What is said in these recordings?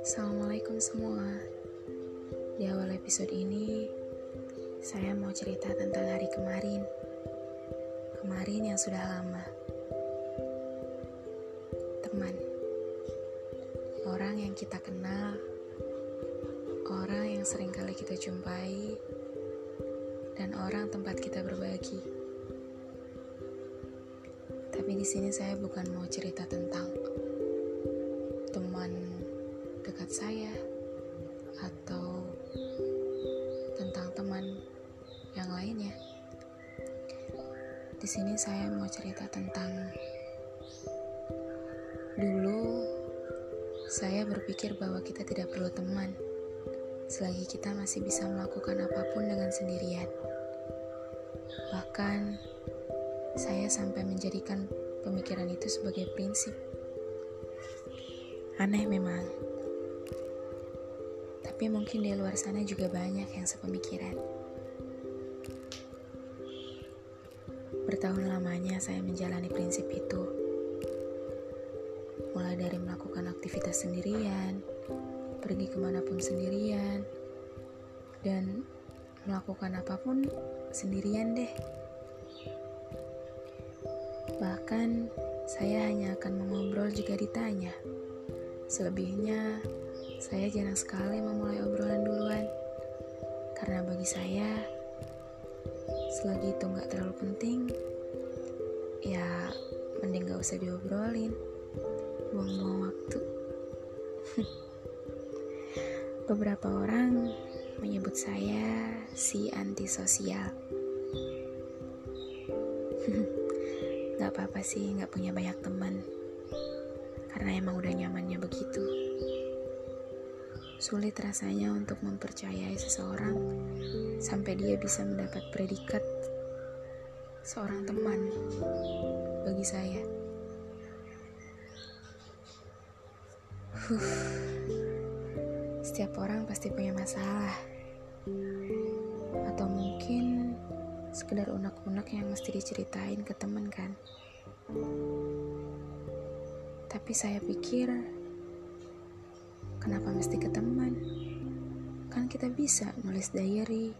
Assalamualaikum semua. Di awal episode ini, saya mau cerita tentang hari kemarin. Kemarin yang sudah lama. Teman. Orang yang kita kenal, orang yang sering kali kita jumpai, dan orang tempat kita berbagi. Tapi di sini saya bukan mau cerita tentang teman dekat saya atau tentang teman yang lainnya. Di sini saya mau cerita tentang dulu saya berpikir bahwa kita tidak perlu teman selagi kita masih bisa melakukan apa pun dengan sendirian. Bahkan saya sampai menjadikan pemikiran itu sebagai prinsip. Aneh memang. Tapi mungkin di luar sana juga banyak yang sepemikiran. Bertahun lamanya saya menjalani prinsip itu. Mulai dari melakukan aktivitas sendirian, pergi ke mana pun sendirian, dan melakukan apa pun sendirian deh. Bahkan saya hanya akan mengobrol jika ditanya. Selebihnya, saya jarang sekali memulai obrolan duluan. Karena bagi saya, selagi itu nggak terlalu penting, ya mending gak usah diobrolin. Buang-buang waktu. Beberapa orang menyebut saya si antisosial. gak apa-apa sih gak punya banyak teman. Karena emang udah nyamannya begitu. Sulit rasanya untuk mempercayai seseorang sampai dia bisa mendapat predikat seorang teman bagi saya. Huh. Setiap orang pasti punya masalah. Atau mungkin sekedar unek-unek yang mesti diceritain ke teman kan. Tapi saya pikir Kenapa mesti ke teman? Kan kita bisa nulis diary,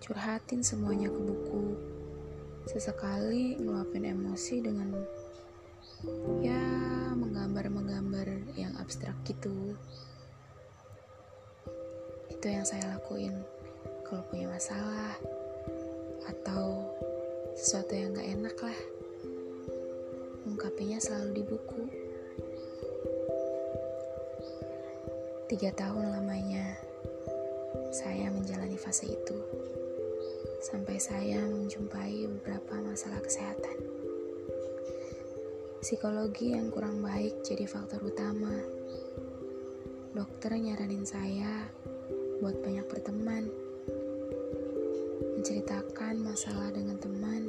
curhatin semuanya ke buku. Sesekali ngeluapin emosi dengan ya menggambar-menggambar yang abstrak gitu. Itu yang saya lakuin kalau punya masalah atau sesuatu yang gak enak lah. Ungkapinya selalu di buku. Tiga tahun lamanya saya menjalani fase itu sampai saya menjumpai beberapa masalah kesehatan. Psikologi yang kurang baik jadi faktor utama. Dokter nyaranin saya buat banyak berteman, menceritakan masalah dengan teman,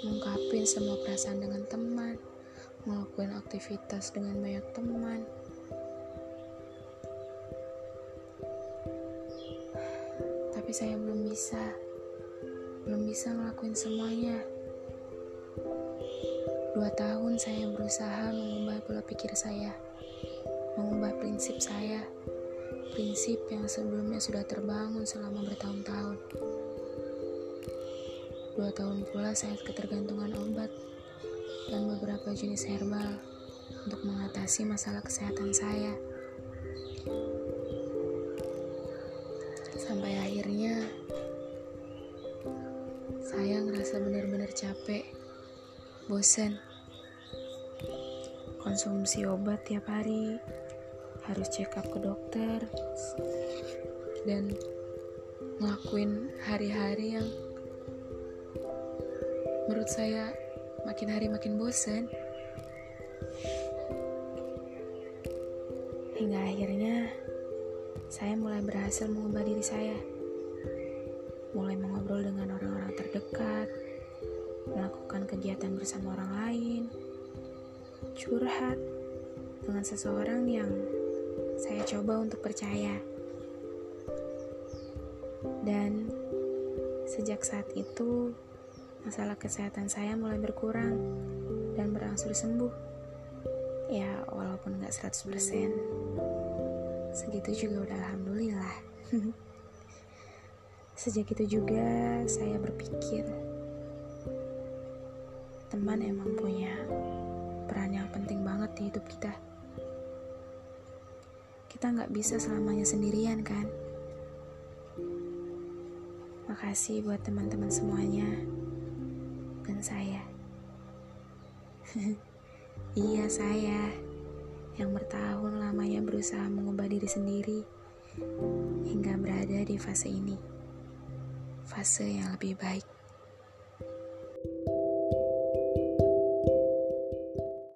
mengungkapin semua perasaan dengan teman, melakukan aktivitas dengan banyak teman, tapi saya belum bisa belum bisa ngelakuin semuanya. Dua tahun saya berusaha mengubah pola pikir saya mengubah prinsip saya prinsip yang sebelumnya sudah terbangun selama bertahun-tahun dua tahun pula saya ketergantungan obat dan beberapa jenis herbal untuk mengatasi masalah kesehatan saya. Sampai akhirnya saya ngerasa benar-benar capek, bosan. Konsumsi obat tiap hari, harus check up ke dokter, dan ngelakuin hari-hari yang menurut saya makin hari makin bosan. Hingga akhirnya saya mulai berhasil mengubah diri saya. Mulai mengobrol dengan orang-orang terdekat, melakukan kegiatan bersama orang lain, curhat dengan seseorang yang saya coba untuk percaya. Dan sejak saat itu, masalah kesehatan saya mulai berkurang dan berangsur sembuh. Ya, walaupun gak 100%, segitu juga udah alhamdulillah. Sejak itu juga saya berpikir, teman emang punya peran yang penting banget di hidup kita. Kita nggak bisa selamanya sendirian kan? Makasih buat teman-teman semuanya dan saya. iya saya yang bertahun lamanya berusaha mengubah diri sendiri hingga berada di fase ini. Fase yang lebih baik.